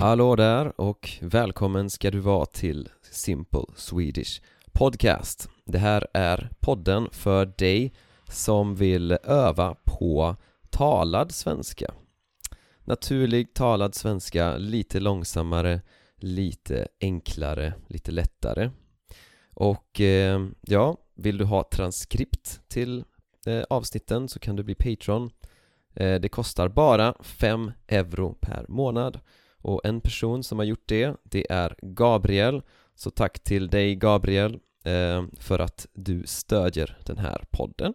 Mm. Hallå där och välkommen ska du vara till Simple Swedish Podcast. Det här är podden för dig som vill öva på talad svenska. Naturlig talad svenska, lite långsammare, lite enklare, lite lättare. Och eh, ja, vill du ha transkript till eh, avsnitten så kan du bli Patreon. Eh, det kostar bara 5 euro per månad. Och en person som har gjort det, det är Gabriel. Så tack till dig Gabriel eh, för att du stödjer den här podden.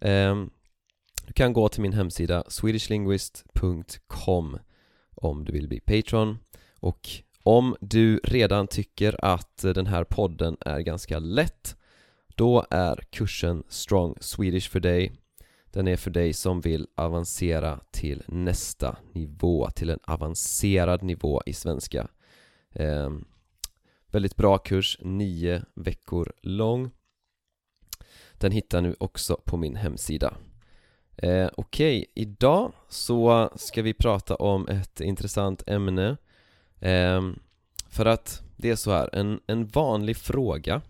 Eh, du kan gå till min hemsida swedishlinguist.com om du vill bli Patreon och om du redan tycker att den här podden är ganska lätt då är kursen Strong Swedish för dig den är för dig som vill avancera till nästa nivå, till en avancerad nivå i svenska. Eh, Väldigt bra kurs, nio veckor lång. Den hittar du också på min hemsida. Eh, Okej, okay. idag så ska vi prata om ett intressant ämne. Eh, För att det är så här, en, en vanlig fråga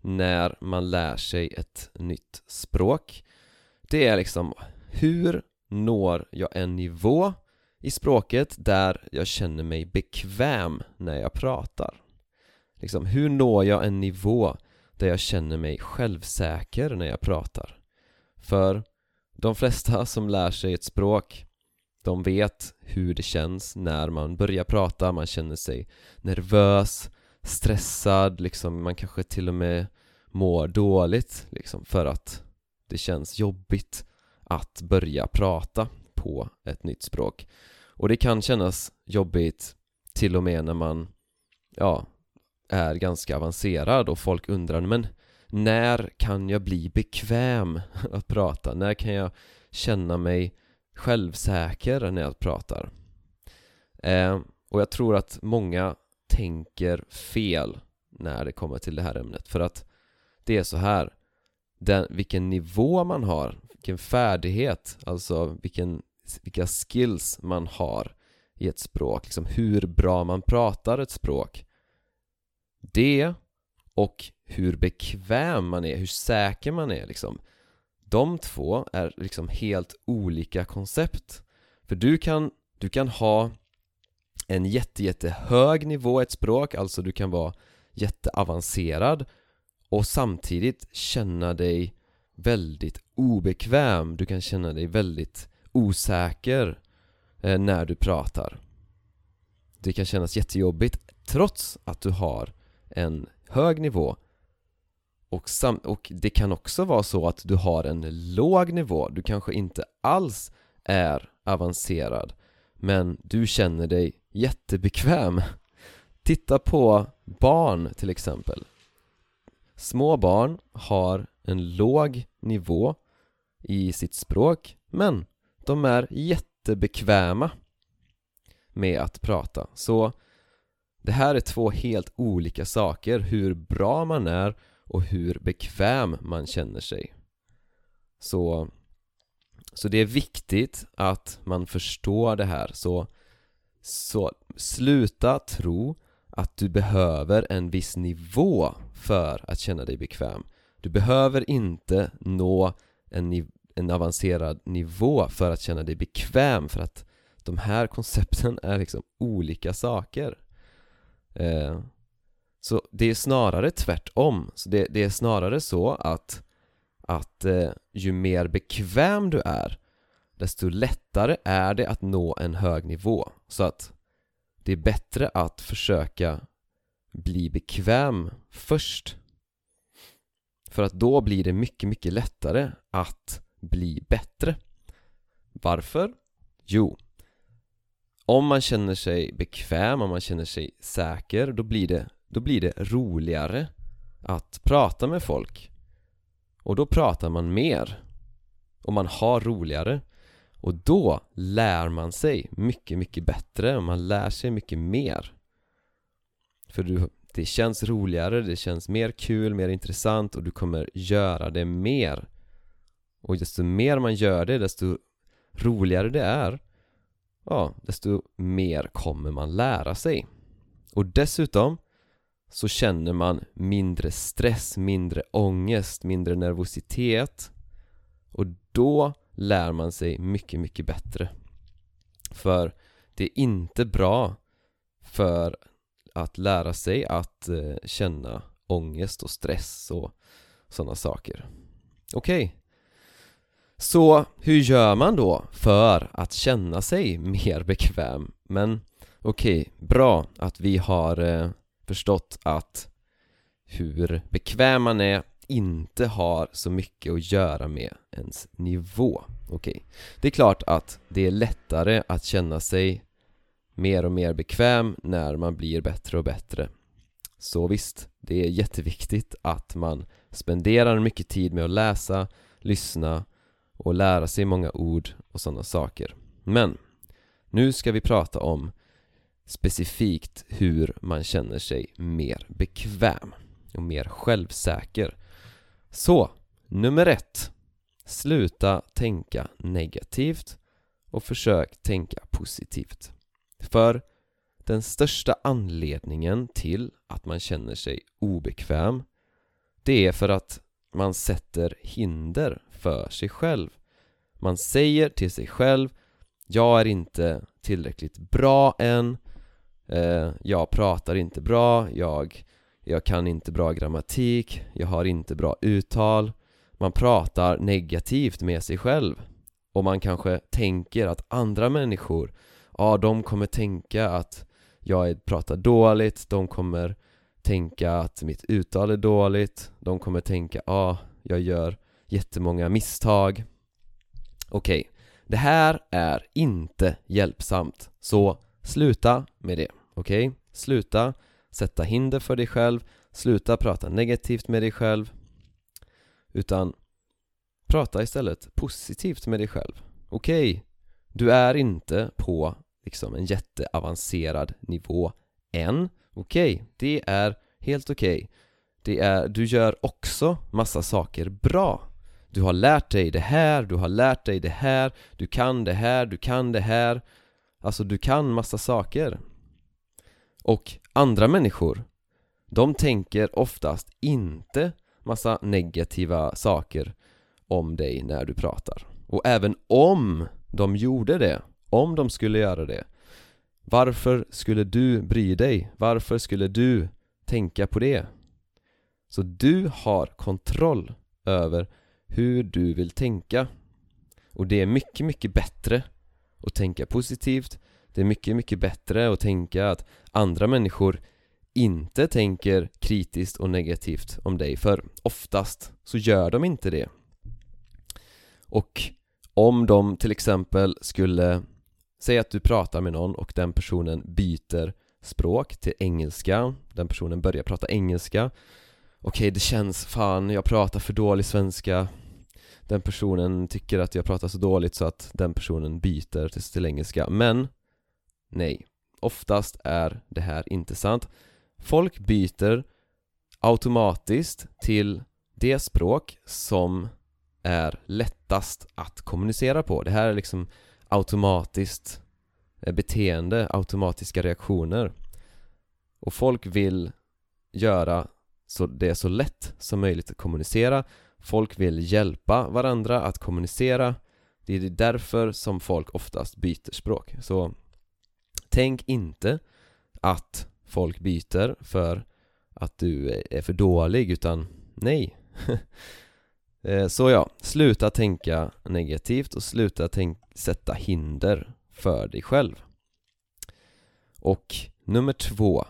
när man lär sig ett nytt språk. Det är liksom, hur når jag en nivå i språket där jag känner mig bekväm när jag pratar? Liksom, hur når jag en nivå där jag känner mig självsäker när jag pratar? För de flesta som lär sig ett språk de vet hur det känns när man börjar prata, man känner sig nervös, stressad, liksom, man kanske till och med mår dåligt liksom, för att det känns jobbigt att börja prata på ett nytt språk och det kan kännas jobbigt till och med när man ja, är ganska avancerad och folk undrar men när kan jag bli bekväm att prata? När kan jag känna mig självsäker när jag pratar? Eh, och jag tror att många tänker fel när det kommer till det här ämnet för att det är så här den, vilken nivå man har, vilken färdighet, alltså vilken, vilka skills man har i ett språk, liksom hur bra man pratar ett språk. Det och hur bekväm man är, hur säker man är liksom. De två är liksom helt olika koncept. För du kan, du kan ha en jätte, jätte hög nivå i ett språk, alltså du kan vara jätteavancerad och samtidigt känna dig väldigt obekväm, du kan känna dig väldigt osäker eh, när du pratar. Det kan kännas jättejobbigt trots att du har en hög nivå. Och, sam och det kan också vara så att du har en låg nivå, du kanske inte alls är avancerad men du känner dig jättebekväm. Titta på barn till exempel. Små barn har en låg nivå i sitt språk men de är jättebekväma med att prata. Så det här är två helt olika saker, hur bra man är och hur bekväm man känner sig. Så, så det är viktigt att man förstår det här. Så, så sluta tro att du behöver en viss nivå för att känna dig bekväm. Du behöver inte nå en, en avancerad nivå för att känna dig bekväm för att de här koncepten är liksom olika saker. Eh, Så det är snarare tvärtom. Så det, det är snarare så att att eh, ju mer bekväm du är desto lättare är det att nå en hög nivå. Så att det är bättre att försöka bli bekväm först. För att då blir det mycket, mycket lättare att bli bättre. Varför? Jo Om man känner sig bekväm, om man känner sig säker, då blir det, då blir det roligare att prata med folk. Och då pratar man mer. Och man har roligare och då lär man sig mycket, mycket bättre och man lär sig mycket mer. För du, det känns roligare, det känns mer kul, mer intressant och du kommer göra det mer. Och desto mer man gör det, desto roligare det är ja, desto mer kommer man lära sig. Och dessutom så känner man mindre stress, mindre ångest, mindre nervositet. Och då lär man sig mycket, mycket bättre. För det är inte bra för att lära sig att eh, känna ångest och stress och sådana saker. Okej, okay. så hur gör man då för att känna sig mer bekväm? Men okej, okay, bra att vi har eh, förstått att hur bekväm man är inte har så mycket att göra med ens nivå. Okej, okay. det är klart att det är lättare att känna sig mer och mer bekväm när man blir bättre och bättre. Så visst, det är jätteviktigt att man spenderar mycket tid med att läsa, lyssna och lära sig många ord och sådana saker. Men nu ska vi prata om specifikt hur man känner sig mer bekväm och mer självsäker. Så, nummer ett. Sluta tänka negativt och försök tänka positivt. För den största anledningen till att man känner sig obekväm det är för att man sätter hinder för sig själv. Man säger till sig själv Jag är inte tillräckligt bra än eh, Jag pratar inte bra, jag, jag kan inte bra grammatik, jag har inte bra uttal Man pratar negativt med sig själv och man kanske tänker att andra människor Ja, de kommer tänka att jag pratar dåligt, de kommer tänka att mitt uttal är dåligt De kommer tänka, ja, ah, jag gör jättemånga misstag Okej, okay. det här är inte hjälpsamt Så sluta med det, okej? Okay? Sluta sätta hinder för dig själv Sluta prata negativt med dig själv Utan prata istället positivt med dig själv Okej, okay. du är inte på liksom en jätteavancerad nivå än Okej, okay, det är helt okej okay. Det är, du gör också massa saker bra Du har lärt dig det här, du har lärt dig det här Du kan det här, du kan det här Alltså du kan massa saker och andra människor De tänker oftast inte massa negativa saker om dig när du pratar Och även om de gjorde det Om de skulle göra det varför skulle du bry dig? Varför skulle du tänka på det? Så du har kontroll över hur du vill tänka och det är mycket, mycket bättre att tänka positivt det är mycket, mycket bättre att tänka att andra människor inte tänker kritiskt och negativt om dig för oftast så gör de inte det. Och om de till exempel skulle säga att du pratar med någon och den personen byter språk till engelska Den personen börjar prata engelska Okej, okay, det känns, fan, jag pratar för dålig svenska. Den personen tycker att jag pratar så dåligt så att den personen byter till, till engelska. Men, nej. Oftast är det här inte sant. Folk byter automatiskt till det språk som är lättast att kommunicera på. Det här är liksom automatiskt eh, beteende, automatiska reaktioner. Och folk vill göra så det är så lätt som möjligt att kommunicera. Folk vill hjälpa varandra att kommunicera. Det är därför som folk oftast byter språk. Så tänk inte att folk byter för att du är för dålig utan nej. Eh, så ja, sluta tänka negativt och sluta tänk sätta hinder för dig själv. Och nummer två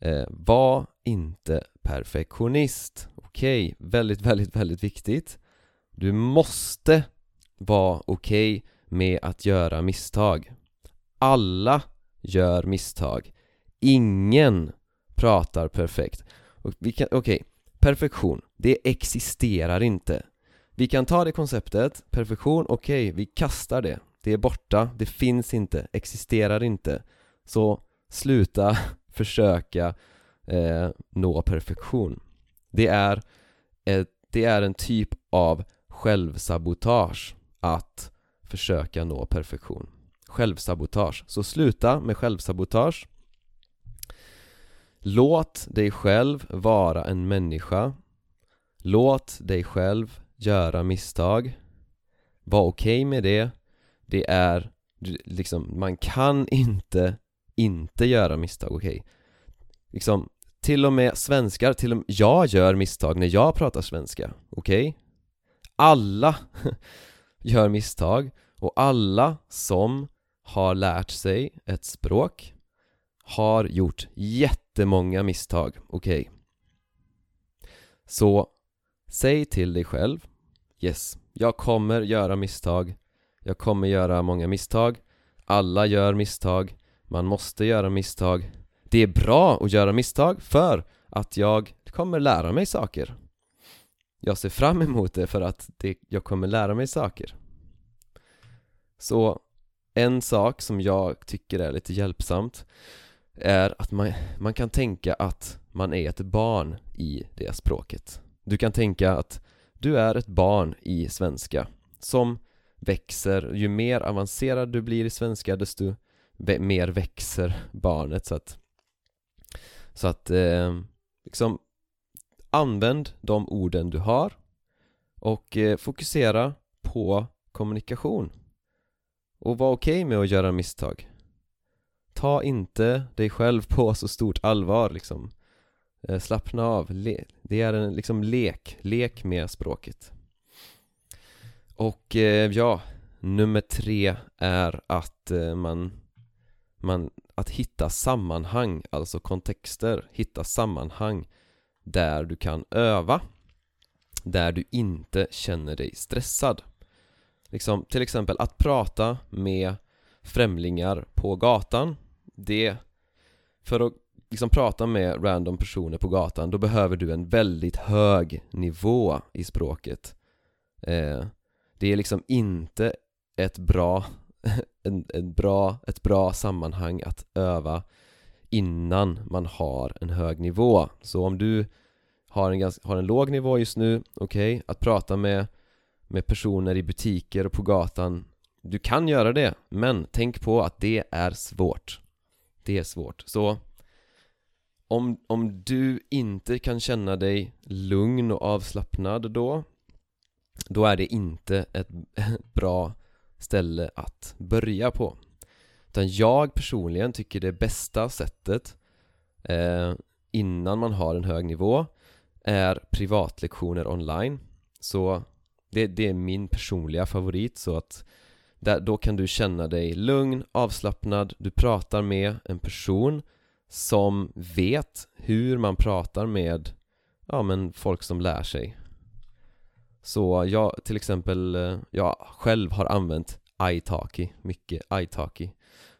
eh, Var inte perfektionist. Okej, okay. väldigt, väldigt, väldigt viktigt. Du måste vara okej okay med att göra misstag. Alla gör misstag. Ingen pratar perfekt. Okej, okay. Perfektion, det existerar inte. Vi kan ta det konceptet, perfektion, okej, okay, vi kastar det. Det är borta, det finns inte, existerar inte. Så sluta försöka eh, nå perfektion. Det är, ett, det är en typ av självsabotage att försöka nå perfektion självsabotage. Så sluta med självsabotage Låt dig själv vara en människa Låt dig själv göra misstag Var okej okay med det Det är liksom, man kan inte inte göra misstag, okej okay? Liksom, till och med svenskar, till och med jag gör misstag när jag pratar svenska, okej? Okay? Alla gör misstag och alla som har lärt sig ett språk har gjort jättemånga misstag, okej? Okay? Så säg till dig själv Yes, jag kommer göra misstag. Jag kommer göra många misstag. Alla gör misstag. Man måste göra misstag. Det är bra att göra misstag för att jag kommer lära mig saker. Jag ser fram emot det för att det, jag kommer lära mig saker. Så en sak som jag tycker är lite hjälpsamt är att man, man kan tänka att man är ett barn i det språket. Du kan tänka att du är ett barn i svenska som växer, ju mer avancerad du blir i svenska desto mer växer barnet. Så att Så att eh, liksom Använd de orden du har och eh, fokusera på kommunikation och var okej okay med att göra misstag. Ta inte dig själv på så stort allvar liksom. Eh, slappna av, Le det är en liksom lek, lek med språket. Och eh, ja, nummer tre är att eh, man, man Att hitta sammanhang, alltså kontexter, hitta sammanhang där du kan öva. Där du inte känner dig stressad. Liksom, till exempel att prata med främlingar på gatan Det För att liksom prata med random personer på gatan Då behöver du en väldigt hög nivå i språket. Eh, Det är liksom inte ett bra en, en bra, ett bra sammanhang att öva innan man har en hög nivå. Så om du har en, ganska, har en låg nivå just nu, okej, okay, att prata med med personer i butiker och på gatan. Du kan göra det, men tänk på att det är svårt. Det är svårt, så om, om du inte kan känna dig lugn och avslappnad då Då är det inte ett bra ställe att börja på. Utan jag personligen tycker det bästa sättet eh, Innan man har en hög nivå Är privatlektioner online. Så det, det är min personliga favorit så att där, då kan du känna dig lugn, avslappnad, du pratar med en person som vet hur man pratar med ja, men folk som lär sig. Så jag till exempel, eh, jag själv har använt italki, mycket italki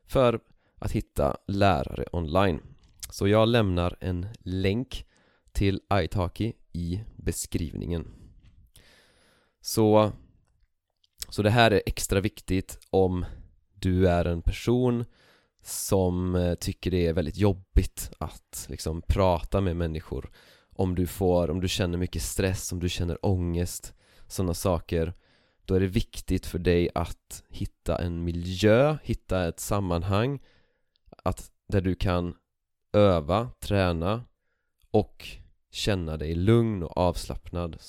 för att hitta lärare online. Så jag lämnar en länk till italki i beskrivningen så, så det här är extra viktigt om du är en person som eh, tycker det är väldigt jobbigt att liksom prata med människor. Om du får, om du känner mycket stress, om du känner ångest, sådana saker Då är det viktigt för dig att hitta en miljö, hitta ett sammanhang att, Där du kan öva, träna och känna dig lugn och avslappnad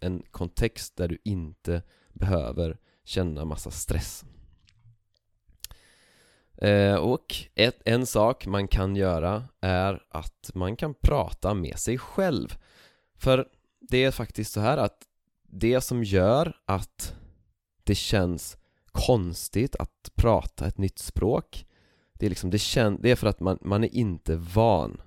en kontext där du inte behöver känna massa stress. Eh, Och ett, en sak man kan göra är att man kan prata med sig själv. För det är faktiskt så här att det som gör att det känns konstigt att prata ett nytt språk Det är, liksom, det, kän, det är för att man, man är inte van.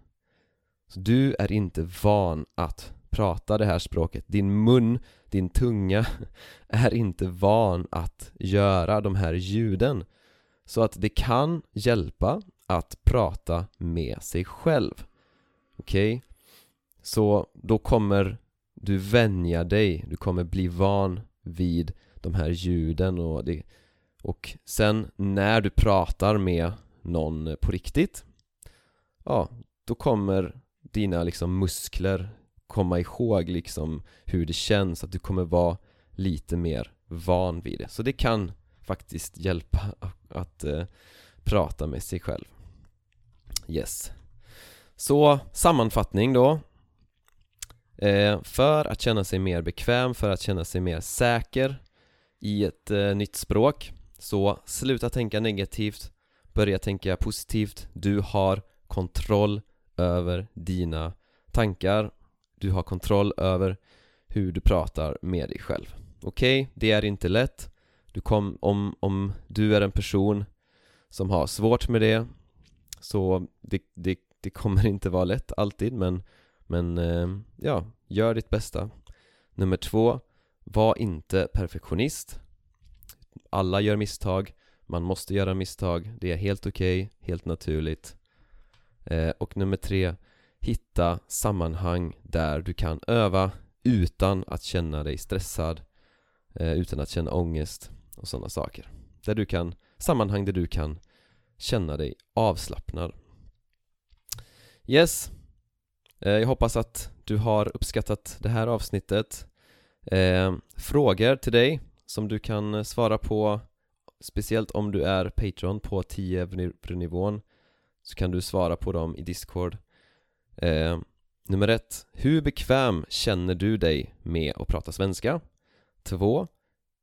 Så Du är inte van att prata det här språket Din mun, din tunga är inte van att göra de här ljuden Så att det kan hjälpa att prata med sig själv Okej? Okay? Så då kommer du vänja dig, du kommer bli van vid de här ljuden och det Och sen när du pratar med någon på riktigt Ja, då kommer dina liksom muskler komma ihåg liksom hur det känns, att du kommer vara lite mer van vid det. Så det kan faktiskt hjälpa att eh, prata med sig själv. Yes. Så sammanfattning då. Eh, För att känna sig mer bekväm, för att känna sig mer säker i ett eh, nytt språk Så sluta tänka negativt. Börja tänka positivt. Du har kontroll över dina tankar. Du har kontroll över hur du pratar med dig själv. Okej, okay, det är inte lätt. Du kom, om, om du är en person som har svårt med det Så det, det, det kommer inte vara lätt alltid men, men eh, ja, gör ditt bästa. Nummer två, var inte perfektionist. Alla gör misstag, man måste göra misstag, det är helt okej, okay, helt naturligt. Eh, och nummer tre, hitta sammanhang där du kan öva utan att känna dig stressad eh, Utan att känna ångest och sådana saker. Där du kan, sammanhang där du kan känna dig avslappnad. Yes. Eh, jag hoppas att du har uppskattat det här avsnittet. Eh, frågor till dig som du kan svara på Speciellt om du är Patreon på 10 nivån Så kan du svara på dem i Discord eh, Nummer ett, hur bekväm känner du dig med att prata svenska? Två,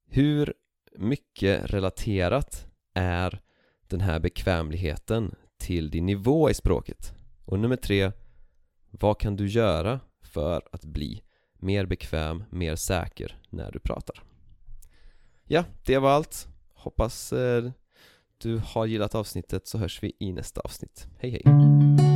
hur mycket relaterat är den här bekvämligheten till din nivå i språket? Och nummer tre, vad kan du göra för att bli mer bekväm, mer säker när du pratar? Ja, det var allt. Hoppas eh, du har gillat avsnittet så hörs vi i nästa avsnitt. Hej hej!